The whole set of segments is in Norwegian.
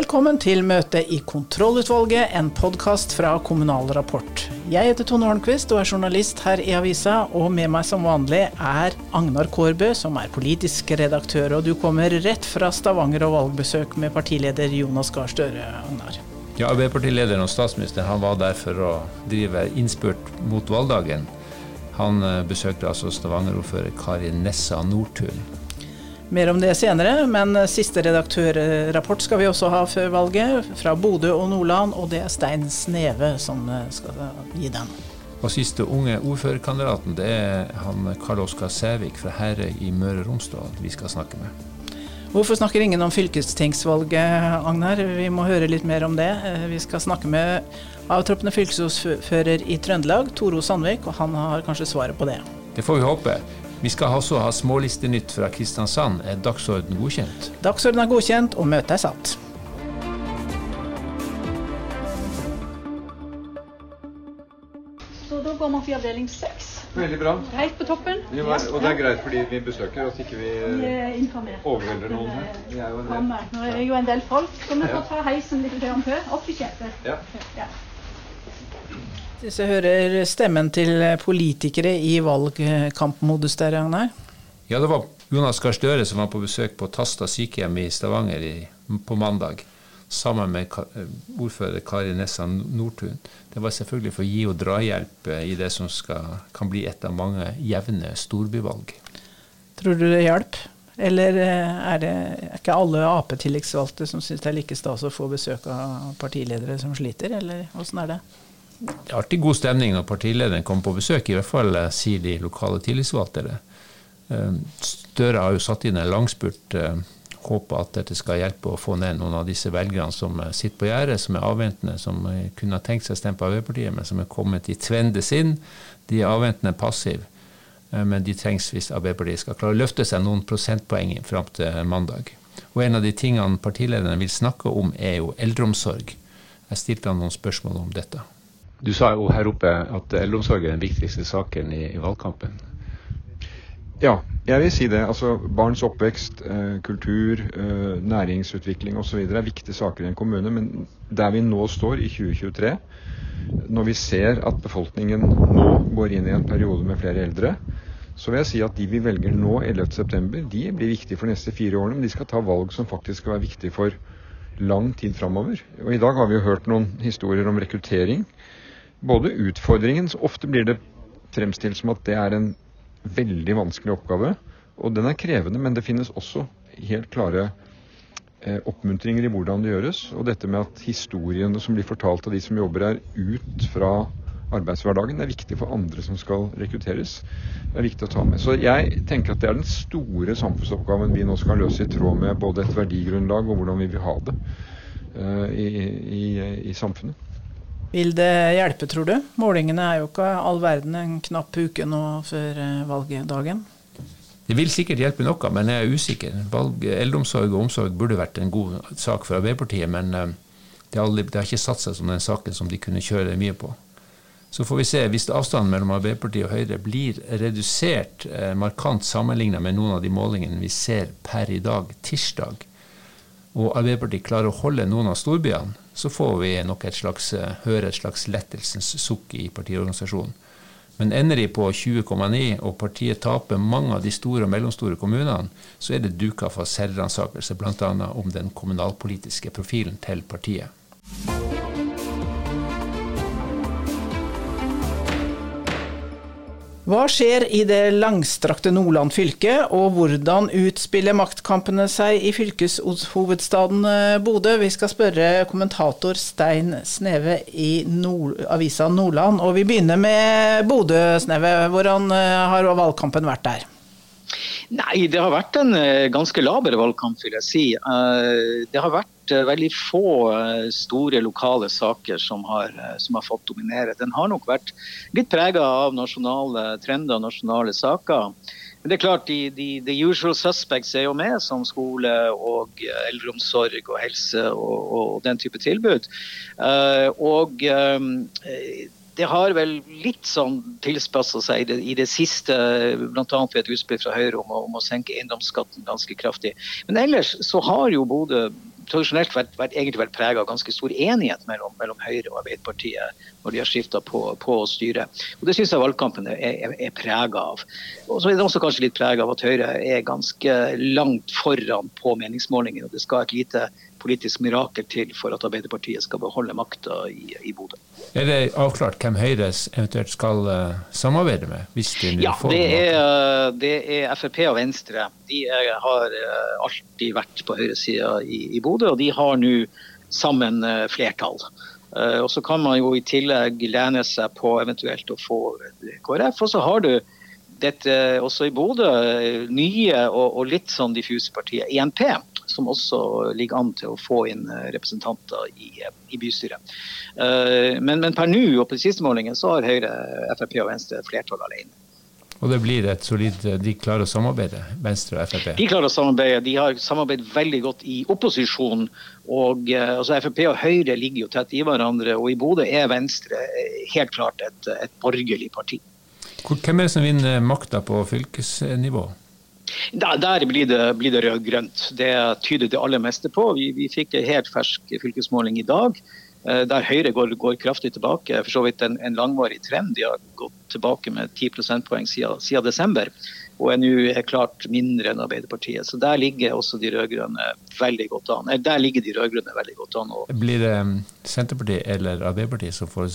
Velkommen til møte i Kontrollutvalget, en podkast fra Kommunal Rapport. Jeg heter Tone Holmquist og er journalist her i avisa, og med meg som vanlig er Agnar Kårbø, som er politisk redaktør. Og du kommer rett fra Stavanger og valgbesøk med partileder Jonas Gahr Støre, Agnar. Ja, Arbeiderpartilederen og statsministeren han var der for å drive innspurt mot valgdagen. Han eh, besøkte altså Stavanger-ordfører Kari Nessa Nordtun. Mer om det senere, men siste redaktørrapport skal vi også ha før valget, fra Bodø og Nordland, og det er Stein Sneve som skal gi den. Og siste unge ordførerkandidaten, det er han Karl Oskar Sævik fra Herøy i Møre og Romsdal vi skal snakke med. Hvorfor snakker ingen om fylkestingsvalget, Agnar? Vi må høre litt mer om det. Vi skal snakke med avtroppende fylkesordfører i Trøndelag, Toro Sandvik, og han har kanskje svaret på det. Det får vi håpe. Vi skal også ha smålistenytt fra Kristiansand. Er dagsorden godkjent? Dagsorden er godkjent, og møtet er satt. Så da går man for avdeling seks. Veldig bra. Helt på toppen. Vi var, og det er greit fordi vi besøker, at ikke vi er overvelder noen her. Vi er jo en del. Nå er det jo en del folk, så vi får ta heisen litt før. Opp i kjøpet. Ja. Hvis jeg hører stemmen til politikere i valgkampmodus der, Agnar? Ja, det var Jonas Gahr Støre som var på besøk på Tasta sykehjem i Stavanger i, på mandag. Sammen med ordfører Kari Nessa Nordtun. Det var selvfølgelig for å gi henne drahjelp i det som skal, kan bli et av mange jevne storbyvalg. Tror du det hjalp? Eller er det er ikke alle Ap-tillitsvalgte som syns det er like stas å få besøk av partiledere som sliter, eller åssen er det? Det er alltid god stemning når partilederen kommer på besøk, i hvert fall sier de lokale tillitsvalgte det. Støre har jo satt inn en langspurt håper at dette skal hjelpe å få ned noen av disse velgerne som sitter på gjerdet, som er avventende, som kunne ha tenkt seg å stemme på Arbeiderpartiet, men som er kommet i tvende sinn. De er avventende passive, men de trengs hvis Arbeiderpartiet skal klare å løfte seg noen prosentpoeng fram til mandag. Og en av de tingene partilederne vil snakke om, er jo eldreomsorg. Jeg stilte han noen spørsmål om dette. Du sa jo her oppe at eldreomsorg er den viktigste saken i, i valgkampen. Ja, jeg vil si det. Altså, Barns oppvekst, eh, kultur, eh, næringsutvikling osv. er viktige saker i en kommune. Men der vi nå står i 2023, når vi ser at befolkningen nå går inn i en periode med flere eldre, så vil jeg si at de vi velger nå 11.9, de blir viktige for de neste fire årene. Men de skal ta valg som faktisk skal være viktige for lang tid framover. Og I dag har vi jo hørt noen historier om rekruttering. Både utfordringen, så ofte blir det fremstilt som at det er en veldig vanskelig oppgave. Og den er krevende, men det finnes også helt klare eh, oppmuntringer i hvordan det gjøres. Og dette med at historiene som blir fortalt av de som jobber her, ut fra arbeidshverdagen, er viktig for andre som skal rekrutteres. Det er viktig å ta med. Så jeg tenker at det er den store samfunnsoppgaven vi nå skal løse i tråd med både et verdigrunnlag og hvordan vi vil ha det eh, i, i, i samfunnet. Vil det hjelpe, tror du? Målingene er jo ikke all verden en knapp uke nå før valgdagen. Det vil sikkert hjelpe noe, men jeg er usikker. Valg, eldreomsorg og omsorg burde vært en god sak for Arbeiderpartiet, men det har, aldri, det har ikke satt seg som den saken som de kunne kjøre mye på. Så får vi se. Hvis avstanden mellom Arbeiderpartiet og Høyre blir redusert eh, markant sammenlignet med noen av de målingene vi ser per i dag, tirsdag, og Arbeiderpartiet klarer å holde noen av storbyene, så får vi nok et slags, høre et slags lettelsens sukk i partiorganisasjonen. Men ender de på 20,9 og partiet taper mange av de store og mellomstore kommunene, så er det duka for selvransakelse, bl.a. om den kommunalpolitiske profilen til partiet. Hva skjer i det langstrakte Nordland fylke, og hvordan utspiller maktkampene seg i fylkeshovedstaden Bodø? Vi skal spørre kommentator Stein Sneve i Nord avisa Nordland. Og vi begynner med Bodø, Sneve. Hvordan har valgkampen vært der? Nei, det har vært en ganske laber valgkamp, vil jeg si. Det har vært veldig få store lokale saker som har, som har fått dominere. Den har nok vært litt prega av nasjonale trender og nasjonale saker. Men det er klart, de, de, the usual suspects er jo med, som skole og eldreomsorg og helse og, og den type tilbud. Og det har vel litt sånn tilspassa seg i det, i det siste, bl.a. ved et utspill fra Høyre om, om, å senke eiendomsskatten ganske kraftig. Men ellers så har jo Bodø tradisjonelt vært, vært, egentlig vært prega av ganske stor enighet mellom, mellom, Høyre og Arbeiderpartiet når de har skifta på, på, å styre. Og Det syns jeg valgkampen er, er, er prega av. Og så er det også kanskje litt prega av at Høyre er ganske langt foran på meningsmålingene. og Det skal et lite politisk mirakel til for at Arbeiderpartiet skal beholde makta i, i Bodø. Er det avklart hvem Høyre eventuelt skal uh, samarbeide med? hvis de ja, det er, eh, det er, Frp og Venstre. De er, har uh, alltid vært på høyresida i, i Bodø, og de har nå sammen uh, flertall. og Så kan man jo i tillegg lene seg på eventuelt å få KrF. Og så har du dette også i Bodø, nye og, og litt sånn diffuse partiet INP som også ligger an til å få inn eh, representanter i, eh, i bystyret. Eh, men, men per nå og på de siste målingene så har Høyre, Frp og Venstre flertall alene. Og det blir et solid De klarer å samarbeide, Venstre og Frp? De klarer å samarbeide. De har samarbeidet veldig godt i opposisjon. og altså Frp og Høyre ligger jo tett i hverandre, og i Bodø er Venstre helt klart et, et borgerlig parti. Hvem er det som vinner makta på fylkesnivå? Der, blir det, blir det rød-grønt. Det tyder det aller meste på. Vi, vi fikk en helt fersk fylkesmåling i dag eh, der Høyre går, går, kraftig tilbake. For så vidt en, en, langvarig trend. De har gått tilbake med 10 prosentpoeng siden, siden desember. Og er nå klart mindre enn Arbeiderpartiet. Så der ligger også de rød-grønne veldig godt an. Der ligger de rød-grønne veldig godt an. Blir det Senterpartiet eller Arbeiderpartiet som får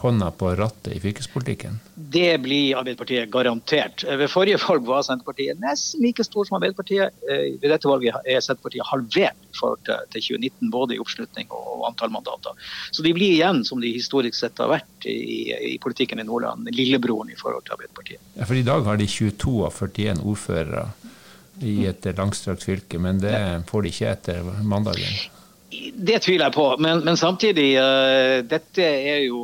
hånda på rattet i fylkespolitikken? Det blir Arbeiderpartiet garantert. Ved forrige valg var Senterpartiet nesten like stor som Arbeiderpartiet. Eh, ved dette valget er Senterpartiet halvert til 2019, både i oppslutning og antall mandater. Så de blir igjen, som de historisk sett har vært i, i politikken i Nordland, lillebroren i forhold til Arbeiderpartiet. Ja, for I dag har de 22 av 41 ordførere i et langstrakt fylke, men det får de ikke etter mandagen. Det tviler jeg på, men, men samtidig, uh, dette er jo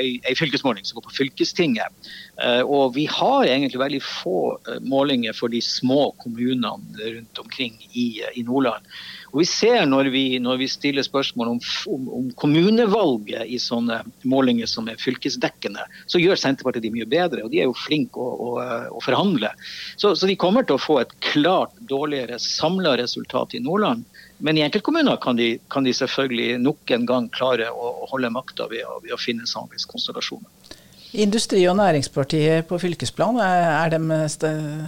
ei, fylkesmåling som går på fylkestinget. Uh, og vi har egentlig veldig få uh, målinger for de små kommunene rundt omkring i, i Nordland. Og vi ser når vi, når vi stiller spørsmål om, om, om, kommunevalget i sånne målinger som er fylkesdekkende, så gjør Senterpartiet de mye bedre. Og de er jo flinke å, å, å forhandle. Så, så, de kommer til å få et klart dårligere samla resultat i Nordland. Men i enkeltkommuner kan de, kan de selvfølgelig nok en gang klare å, å holde makta ved, ved, å finne samarbeidskonstellasjoner. Industri- og Næringspartiet på fylkesplan, de,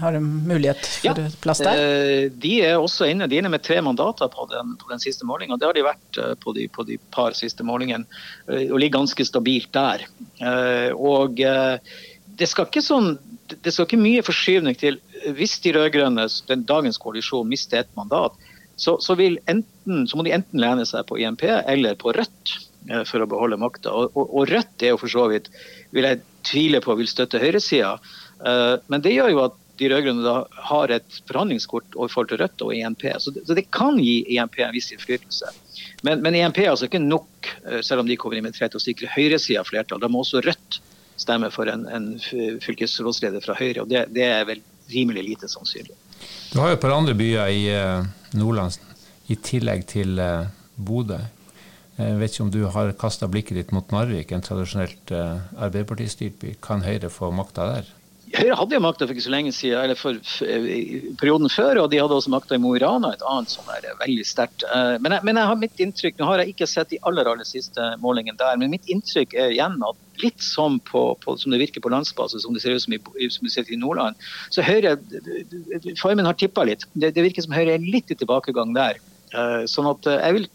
har de mulighet for ja, plass der? Eh, de er også inne. De er inne med tre mandater på den, på den siste målinga. Det har de vært eh, på de, på de par siste målingene, eh, og ligger ganske stabilt der. Og det skal ikke sånn det skal ikke mye forskyvning til hvis de rød-grønne, dagens koalisjon, mister et mandat så, så, enten, så, må de enten lene seg på INP eller på Rødt eh, for å beholde makta. Og, og, og, Rødt er jo for så vidt, vil jeg tvile på, vil støtte høyresida. Uh, men det gjør jo at de rød-grønne har et forhandlingskort overfor til Rødt og INP. Så det, så det kan gi INP en viss innflytelse. Men, men INP er altså ikke nok, uh, selv om de kommer inn med tre til å sikre høyresida flertall. Da må også Rødt stemme for en, en fylkesrådsleder fra Høyre, og det, det er vel rimelig lite sannsynlig. Du har jo et par andre byer i Nordland i tillegg til uh, Bodø. Jeg vet ikke om du har kasta blikket ditt mot Narvik, en tradisjonelt uh, Arbeiderpartistyrt by. Kan Høyre få makta der? Høyre hadde jo makta for ikke så lenge siden, eller for perioden før, og de hadde også makta i Mo i Rana, et annet som er veldig sterkt. Men, men, jeg har mitt inntrykk, nå har jeg ikke sett de aller aller siste målingene der, men mitt inntrykk er igjen at litt som, på, på, som det virker på landsbasis, som det ser ut som i, som det ser i Nordland. Så Høyre, Formen har tippa litt. Det, det, virker som Høyre er litt i tilbakegang der. Uh, sånn at uh, jeg vil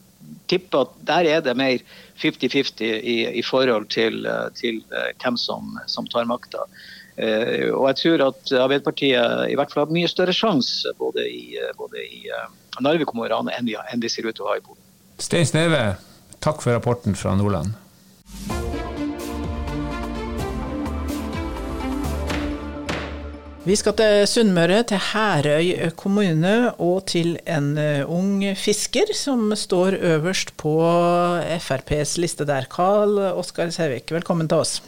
tippe at der er det mer 50-50 i, i, forhold til, uh, til hvem som, som, tar makta. og jeg tror at Arbeiderpartiet i hvert fall har mye større sjanse både i, både i Narvik og Mo i Rana enn, enn de ser ut til å ha i Bodø. Stein Sneve, takk for rapporten fra Nordland. Vi skal til Sunnmøre, til Herøy kommune, og til en eh, ung fisker som står øverst på FrPs liste der. Karl Oskar Sævik, velkommen til oss.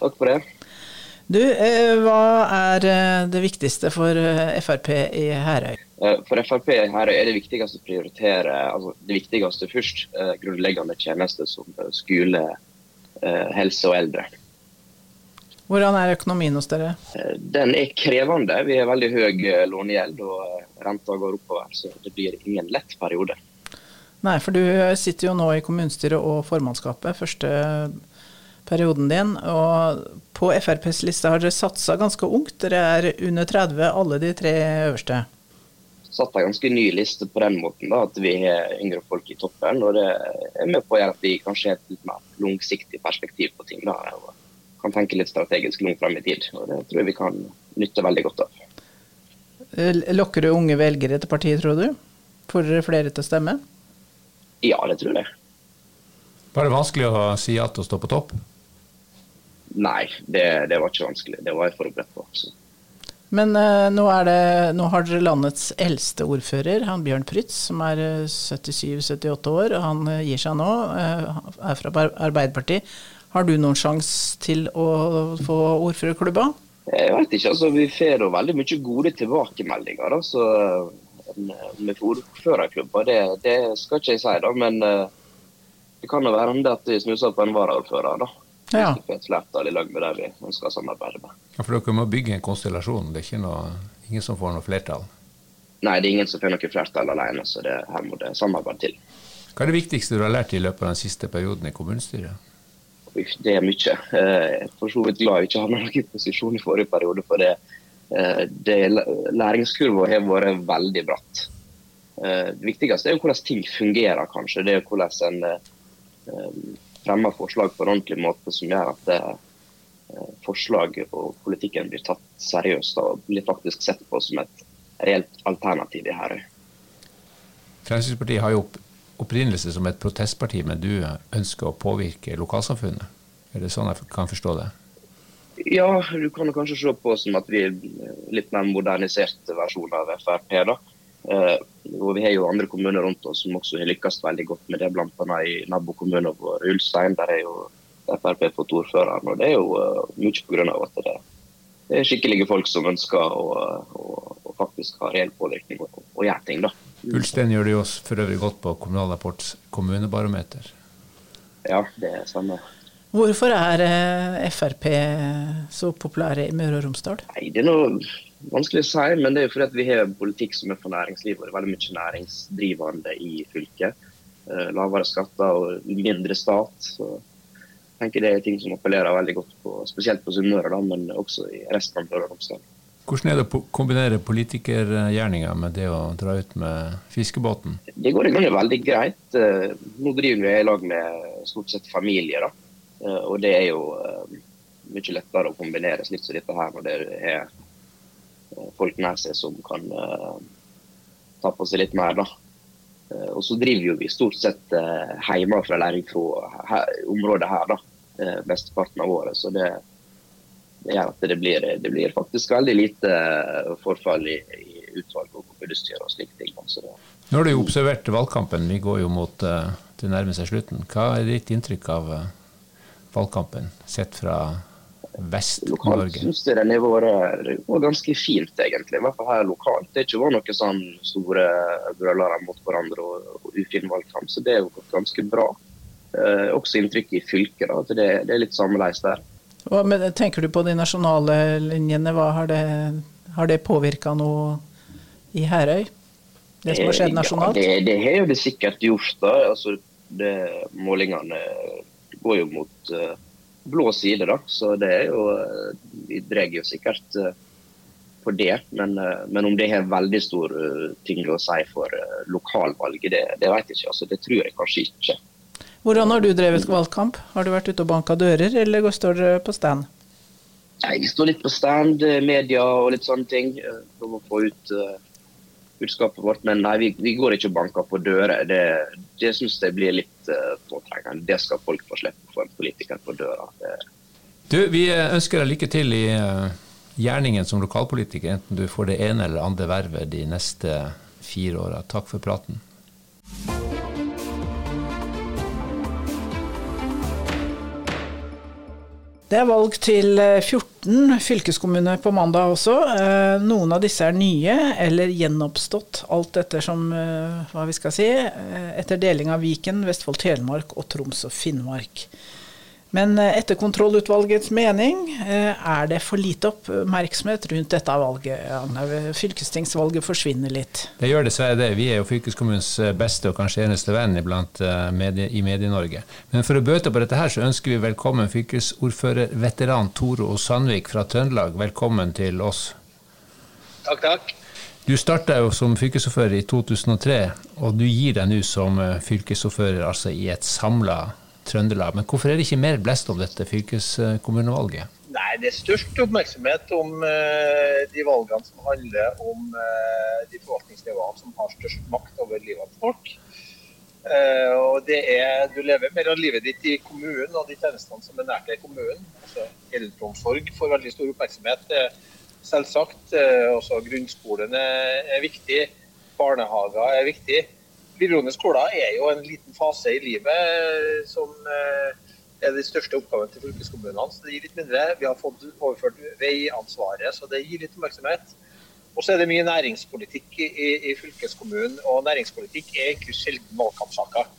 Takk for det. Du, eh, hva er eh, det viktigste for Frp i Herøy? For Frp i Herøy er det viktigste å prioritere altså det viktigste først. Grunnleggende tjenester som skole, helse og eldre. Hvordan er økonomien hos dere? Eh, den er krevende. Vi har veldig høy eh, lånegjeld og eh, renta går oppover. Så det blir ingen lett periode. Nei, for du sitter jo nå i kommunestyret og formannskapet første perioden din. Og på FrPs liste har dere satsa ganske ungt. Dere er under 30, alle de tre øverste. Satt en ganske ny liste på den måten, da, at vi har yngre folk i toppen. Og det er med på å gjøre at vi kanskje har et litt mer langsiktig perspektiv på ting. da, og Kan tenke litt strategisk langt frem i tid. og Det tror jeg vi kan nytte veldig godt av. Lokker du unge velgere til partiet, tror du? Får dere flere til å stemme? Ja, det tror jeg. Var det vanskelig å si ja til å stå på topp? Nei, det, det var ikke vanskelig. Det var jeg forberedt på. Så. Men uh, nå, det, nå, har dere landets eldste ordfører, han Bjørn Prytz, som er 77-78 eh, år. og Han gir seg nå, uh, er fra Arbeiderpartiet. Har du noen sjanse til å få ordførerklubba? Jeg vet ikke. altså Vi får da veldig mye gode tilbakemeldinger. da, så Med ordførerklubber, det, det skal ikke jeg si, da. Men det kan jo være at vi snuser på en varaordfører. da. Ja. Hvis flertall i lag med vi ønsker å samarbeide med. Ja, For dere må bygge en konstellasjon? Det er ikke noe, ingen som får noe flertall? Nei, det er ingen som får noe flertall alene, så det, her må det samarbeid til. Hva er det viktigste du har lært i løpet av den siste perioden i kommunestyret? Det er mye. Eh, jeg er for så vidt glad jeg ikke hadde noen posisjon i forrige periode. For det, eh, det læringskurva har vært veldig bratt. Eh, det viktigste er jo hvordan ting fungerer, kanskje. Det er jo hvordan en fremmer forslag på en ordentlig måte som gjør at det, forslag og politikken blir tatt seriøst og blir faktisk sett på som et reelt alternativ i Herøy. Fremskrittspartiet har jo opprinnelse som et protestparti, men du ønsker å påvirke lokalsamfunnet? Er det sånn jeg kan forstå det? Ja, du kan kanskje se på som at vi er litt mer modernisert versjon av Frp. da. Eh, og Vi har jo andre kommuner rundt oss som også har lykkes veldig godt med det, bl.a. i nabokommunen vår Ulstein. Der er jo Frp fått ordføreren. og Det er jo uh, mye pga. at det, er skikkelige folk som ønsker å, å, å faktisk ha reell påvirkning og, og gjøre ting. da. Ulstein gjør det jo for øvrig godt på Kommunal Rapports kommunebarometer. Ja, det er samme. Hvorfor er eh, Frp så populære i Møre og Romsdal? Nei, Det er noe vanskelig å si, men det er jo fordi at vi har en politikk som er for næringslivet. og Det er veldig mye næringsdrivende i fylket. Eh, lavere skatter og mindre stat. så jeg tenker Det er ting som appellerer veldig godt på, spesielt på Sunnmøre, men også i resten av Møre og Romsdal. Hvordan er det å kombinere politikergjerninga med det å dra ut med fiskebåten? Det går i grunnen veldig greit. Eh, nå driver vi i lag med stort sett familie. da. Eh, og det er jo mye lettere å kombinere slikt som dette her når det er folk nær seg som kan ta på seg litt mer. da. Og så driver jo vi stort sett hjemme hjemmefra læring fra området her, da. Mesteparten av året. Så det, det gjør at det blir, det blir, faktisk veldig lite forfall i, i utvalg og kommunestyre og slike ting. Så det, Nå har du jo observert valgkampen, vi går jo mot det nærmer seg slutten. Hva er ditt inntrykk av valgkampen, sett fra Vest-Norge? Lokalt syns jeg den har vært ganske fint, egentlig. I hvert fall her lokalt. Det har ikke vært noen sånn store brølere mot hverandre og, og ufin valgkamp, så det er jo ganske bra. Eh, også inntrykket i fylket, da, at det, det er litt sammeleis der. Hva, men, tenker du på de nasjonale linjene, hva har det, har det påvirka noe i Herøy? Det som har skjedd nasjonalt? Ja, det, det har jo det sikkert gjort. da. Altså, det, målingene går jo mot uh, blå side, da. Så det er jo eh, Vi drar jo sikkert uh, på det. Men, uh, men, om det har veldig stor ting å si for lokalvalget, det, det vet jeg ikke. Altså, det tror jeg kanskje ikke. Hvordan har du drevet valgkamp? Har du vært ute og banka dører, eller står dere på stand? Jeg står litt på stand, media og litt sånne ting. For å få ut budskapet vårt. Men nei, vi, vi går ikke og banker på dører. Det, det syns jeg blir litt uh, påtrengende. Det skal folk få slippe for en politiker på døra. Det. Du, vi ønsker deg lykke til i uh, gjerningen som lokalpolitiker, enten du får det ene eller andre vervet de neste fire åra. Takk for praten. Det er valg til 14 eh, fylkeskommuner på mandag også. Eh, noen av disse er nye eller gjenoppstått, alt etter som eh, hva vi skal si, etter deling av Viken, Vestfold, Telemark og Troms og Finnmark. Men eh, etter kontrollutvalgets mening eh, er det for lite oppmerksomhet rundt dette valget. Fylkestingsvalget forsvinner litt. Det gjør dessverre det. Vi er jo fylkeskommunens eh, beste og kanskje eneste venn iblant medie, i Medie-Norge. Men for å bøte på dette her, så ønsker vi velkommen fylkesordførerveteran Toro og Sandvik fra Trøndelag. Velkommen til oss. Takk, takk. Du starta jo som fylkesordfører i 2003, og du gir deg nå som fylkesordfører altså i et samla Trøndelag. Men hvorfor er det ikke mer blest om dette fylkeskommunevalget? Nei, Det er størst oppmerksomhet om uh, de valgene som handler om uh, de forvaltningsnivåene som har størst makt over livet til folk. Uh, og det er, Du lever mer av livet ditt i kommunen og de tjenestene som er nært deg i kommunen. Altså, Eldreomsorg får veldig stor oppmerksomhet, selvsagt. også Grunnskolen er viktig. Barnehager er viktig. Videregående skoler er jo en liten fase i livet som eh, er de største oppgavene til fylkeskommunene. Så det gir litt mindre. Vi har fått overført veiansvaret, så det gir litt oppmerksomhet. Og så er det mye næringspolitikk i, i, fylkeskommunen, og næringspolitikk er ikke sjelden valgkampsaker.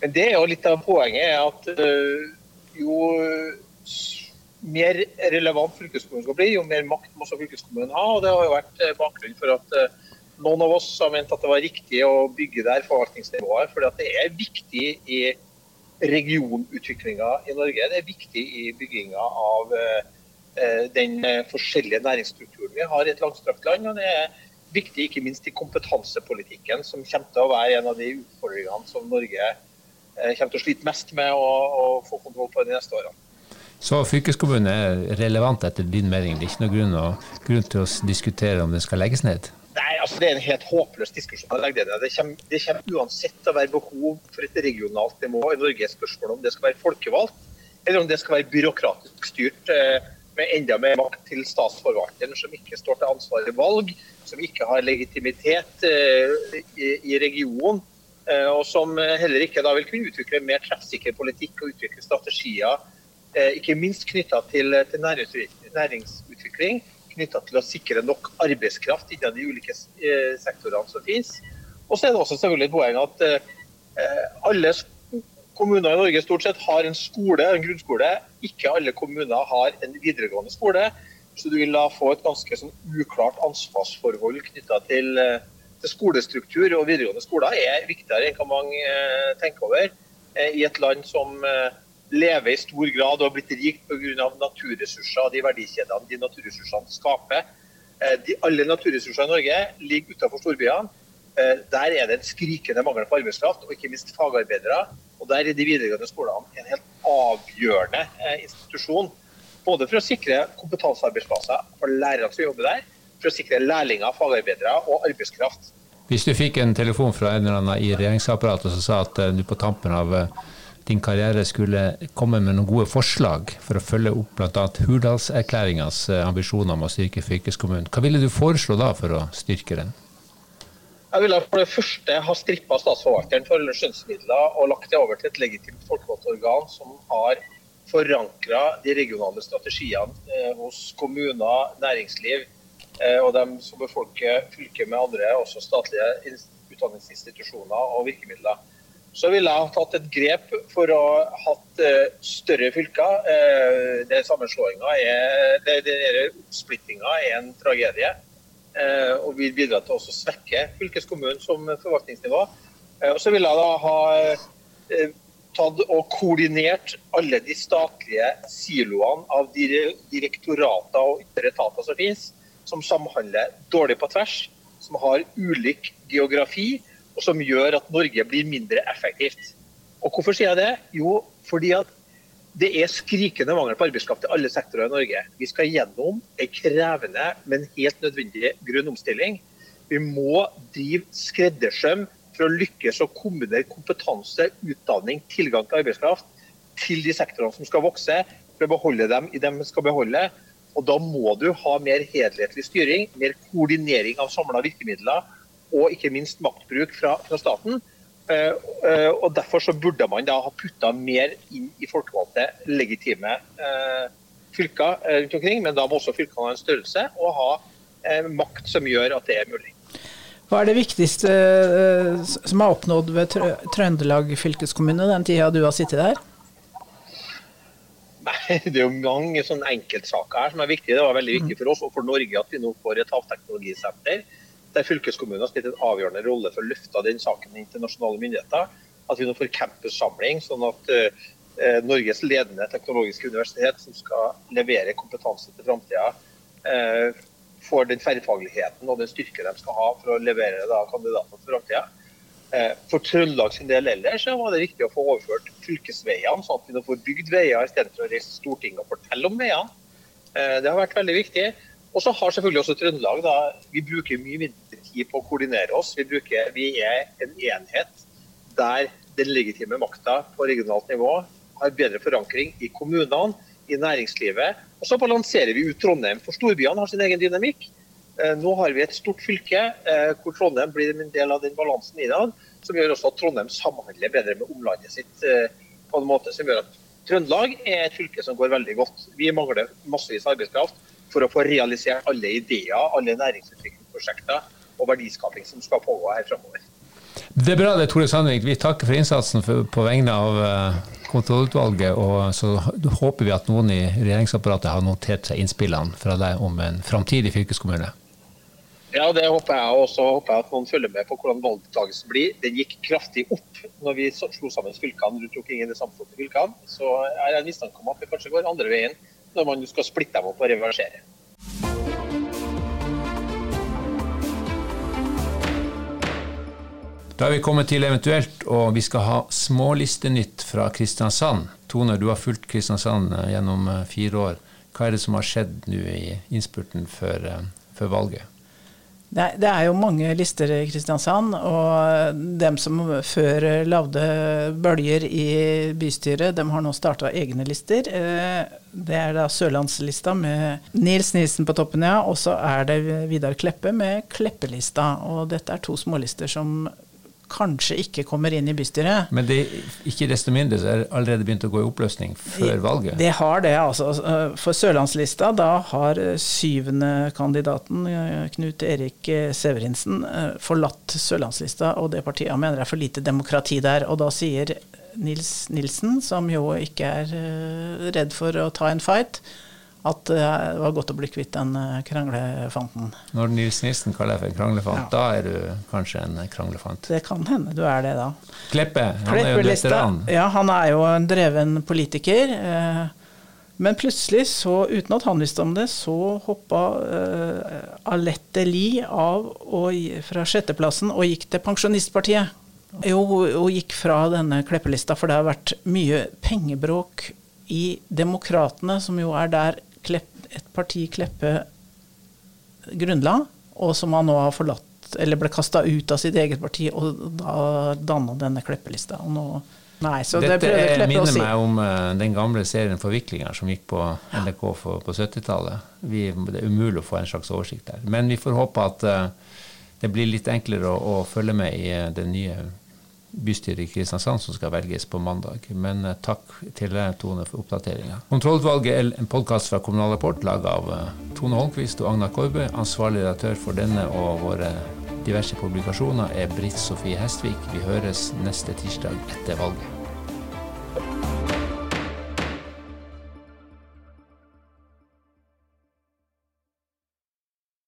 Men det er jo litt av poenget er at uh, jo mer relevant fylkeskommunen skal bli, jo mer makt må også fylkeskommunen ha. og Det har jo vært eh, bakgrunnen for at noen av oss har ment at det var riktig å bygge der forvaltningsnivået, for det er viktig i regionutviklinga i Norge. Det er viktig i bygginga av eh, den eh, forskjellige næringsstrukturen vi har i et langstrakt land. og det er viktig ikke minst i kompetansepolitikken, som kommer til å være en av de utfordringene som Norge eh, kommer til å slite mest med å, få kontroll på de neste årene. Så fylkeskommunen er relevant etter din mening? Det er ikke noen grunn, grunn til å diskutere om den skal legges ned? Nei, altså Det er en helt håpløs diskusjon. Det kommer, det kommer uansett til å være behov for et regionalt nivå i Norge. Spørsmål om det skal være folkevalgt, eller om det skal være byråkratisk styrt eh, med enda mer makt til statsforvalteren, som ikke står til ansvar i valg, som ikke har legitimitet eh, i, i regionen, eh, og som heller ikke da vil kunne utvikle mer treffsikker politikk og utvikle strategier, ikke minst knytta til, til næringsutvikling knytta til å sikre nok arbeidskraft innen de ulike eh, sektorene som finnes. Og så er det også selvfølgelig et poeng at eh, alle kommuner i Norge stort sett har en skole, en grunnskole. Ikke alle kommuner har en videregående skole. Så du vil da få et ganske sånn uklart ansvarsforhold knytta til, eh, til, skolestruktur. Og videregående skoler er viktigere enn hva mange tenker over i et land som lever i stor grad og har blitt rikt pga. naturressurser og de verdikjedene de naturressursene skaper. Eh, de, alle naturressurser i Norge ligger utenfor storbyene. Eh, der er det en skrikende mangel på arbeidskraft, og ikke minst fagarbeidere. Og Der er de videregående skolene en helt avgjørende eh, institusjon. Både for å sikre kompetansearbeidsplasser for lærere som jobber der, for å sikre lærlinger, fagarbeidere og arbeidskraft. Hvis du fikk en telefon fra en eller annen i regjeringsapparatet som sa at du på tampen av din karriere skulle komme med noen gode forslag for å følge opp bl.a. Hurdalserklæringas eh, ambisjoner om å styrke fylkeskommunen. Hva ville du foreslå da for å styrke den? Jeg ville for det første ha strippa statsforvalteren for skjønnsmidler og lagt det over til et legitimt folkevalgt organ som har forankra de regionale strategiene eh, hos kommuner, næringsliv eh, og dem som befolker fylket med andre, også statlige utdanningsinstitusjoner og virkemidler så ville jeg ha tatt et grep for å ha uh, større fylker. Uh, det sammenslåinga er, Oppsplittinga er en tragedie. Uh, og vil bidra til å svekke fylkeskommunen som forvaltningsnivå. og så ville jeg da ha tatt og koordinert alle de statlige siloene av direktorater og ytre etater som finnes, som samhandler dårlig på tvers, som har ulik geografi og som gjør at Norge blir mindre effektivt. Og Hvorfor sier jeg det? Jo, fordi at det er skrikende mangel på arbeidskraft i alle sektorer i Norge. Vi skal gjennom en krevende, men helt nødvendig grønn omstilling. Vi må drive skreddersøm for å lykkes å kombinere kompetanse, utdanning, tilgang til arbeidskraft til de sektorene som skal vokse, for å beholde dem i dem vi skal beholde. Og Da må du ha mer helhetlig styring, mer koordinering av samla virkemidler og ikke minst maktbruk fra, fra staten. Uh, uh, og Derfor så burde man da ha putta mer inn i folkevalgte, legitime uh, fylker rundt omkring. Men da må også fylkene ha en størrelse og ha makt som gjør at det er mulig. Hva er det viktigste som er oppnådd ved Trøndelag fylkeskommune den tida du har sittet der? Nei, det er jo mange sånne enkeltsaker her som er viktige. Det var veldig viktig for oss og for Norge at vi nå får et havteknologisenter der fylkeskommunen har spilt en avgjørende rolle for å løfte den saken til nasjonale myndigheter. At vi nå får campussamling, sånn at uh, Norges ledende teknologiske universitet, som skal levere kompetanse til framtida, uh, får den tverrfagligheten og den styrke de skal ha for å levere da, kandidater til framtida. Uh, for Trøndelag sin del ellers så var det viktig å få overført fylkesveiene, sånn at vi nå får bygd veier i stedet for å reise til Stortinget og fortelle om veiene. Det har vært veldig viktig. Og så har selvfølgelig også Trøndelag da, vi bruker mye mindre tid på å koordinere oss. Vi, bruker, vi er en enhet der den legitime makta på regionalt nivå har bedre forankring i kommunene, i næringslivet. Og så balanserer vi ut Trondheim, for storbyene har sin egen dynamikk. Eh, nå har vi et stort fylke eh, hvor Trondheim blir en del av den balansen innad, som gjør også at Trondheim samhandler bedre med omlandet sitt eh, på en måte som gjør at Trøndelag er et fylke som går veldig godt. Vi mangler massevis arbeidskraft for å få realisert alle ideer, alle næringsutviklingsprosjekter og verdiskaping som skal pågå her framover. Det er bra det, Tore Sandvik. Vi takker for innsatsen for, på vegne av uh, kontrollutvalget. Og så håper vi at noen i regjeringsapparatet har notert seg innspillene fra deg om en framtidig fylkeskommune. Ja, det håper jeg. Og så håper jeg at noen følger med på hvordan valgdeltakelsen blir. Den gikk kraftig opp når vi slo sammen fylkene rundt omkring i de sammenslåtte fylkene. Så jeg har en mistanke om at det kanskje går andre veien når man skal splitte dem opp og reversere. Da er vi kommet til eventuelt, og vi skal ha smålistenytt fra Kristiansand. Tone, du har fulgt Kristiansand eh, gjennom eh, fire år. Hva er det som har skjedd nå i innspurten før, eh, før valget? Det er jo mange lister i Kristiansand, og dem som før lagde bølger i bystyret, de har nå starta egne lister. Det er da Sørlandslista med Nils Nilsen på toppen, ja. Og så er det Vidar Kleppe med Kleppelista. Og dette er to smålister som kanskje ikke kommer inn i bystyret. Men det, ikke desto mindre så er det allerede begynt å gå i oppløsning før valget? Det har det, altså. For Sørlandslista, da har syvendekandidaten Knut Erik Severinsen forlatt Sørlandslista, og det partiet han mener er for lite demokrati der. Og da sier Nils Nilsen, som jo ikke er redd for å ta en fight, at det var godt å bli kvitt den eh, kranglefanten. Når Nils Nilsen kaller deg for en kranglefant, ja. da er du kanskje en kranglefant? Det kan hende du er det, da. Kleppe, han er jo en veteran. Ja, han er jo en dreven politiker. Eh, men plutselig, så, uten at han visste om det, så hoppa Alette Lie av og, fra sjetteplassen og gikk til Pensjonistpartiet. Jo, hun gikk fra denne Kleppelista, for det har vært mye pengebråk i Demokratene, som jo er der et parti Kleppe grunnla, og som han nå har forlatt, eller ble kasta ut av sitt eget parti, og da danna denne Kleppelista. Og nå, nei, så Dette det Kleppe minner si. meg om uh, den gamle serien Forviklinger som gikk på NRK for, på 70-tallet. Det er umulig å få en slags oversikt der. Men vi får håpe at uh, det blir litt enklere å, å følge med i uh, den nye bystyret i Kristiansand som skal velges på mandag. Men eh, takk til Tone, for oppdateringa. Kontrollutvalget er en podkast fra Kommunal Rapport laga av eh, Tone Holmquist og Agnar Korbe. Ansvarlig redaktør for denne og våre diverse publikasjoner er Britt Sofie Hestvik. Vi høres neste tirsdag etter valget.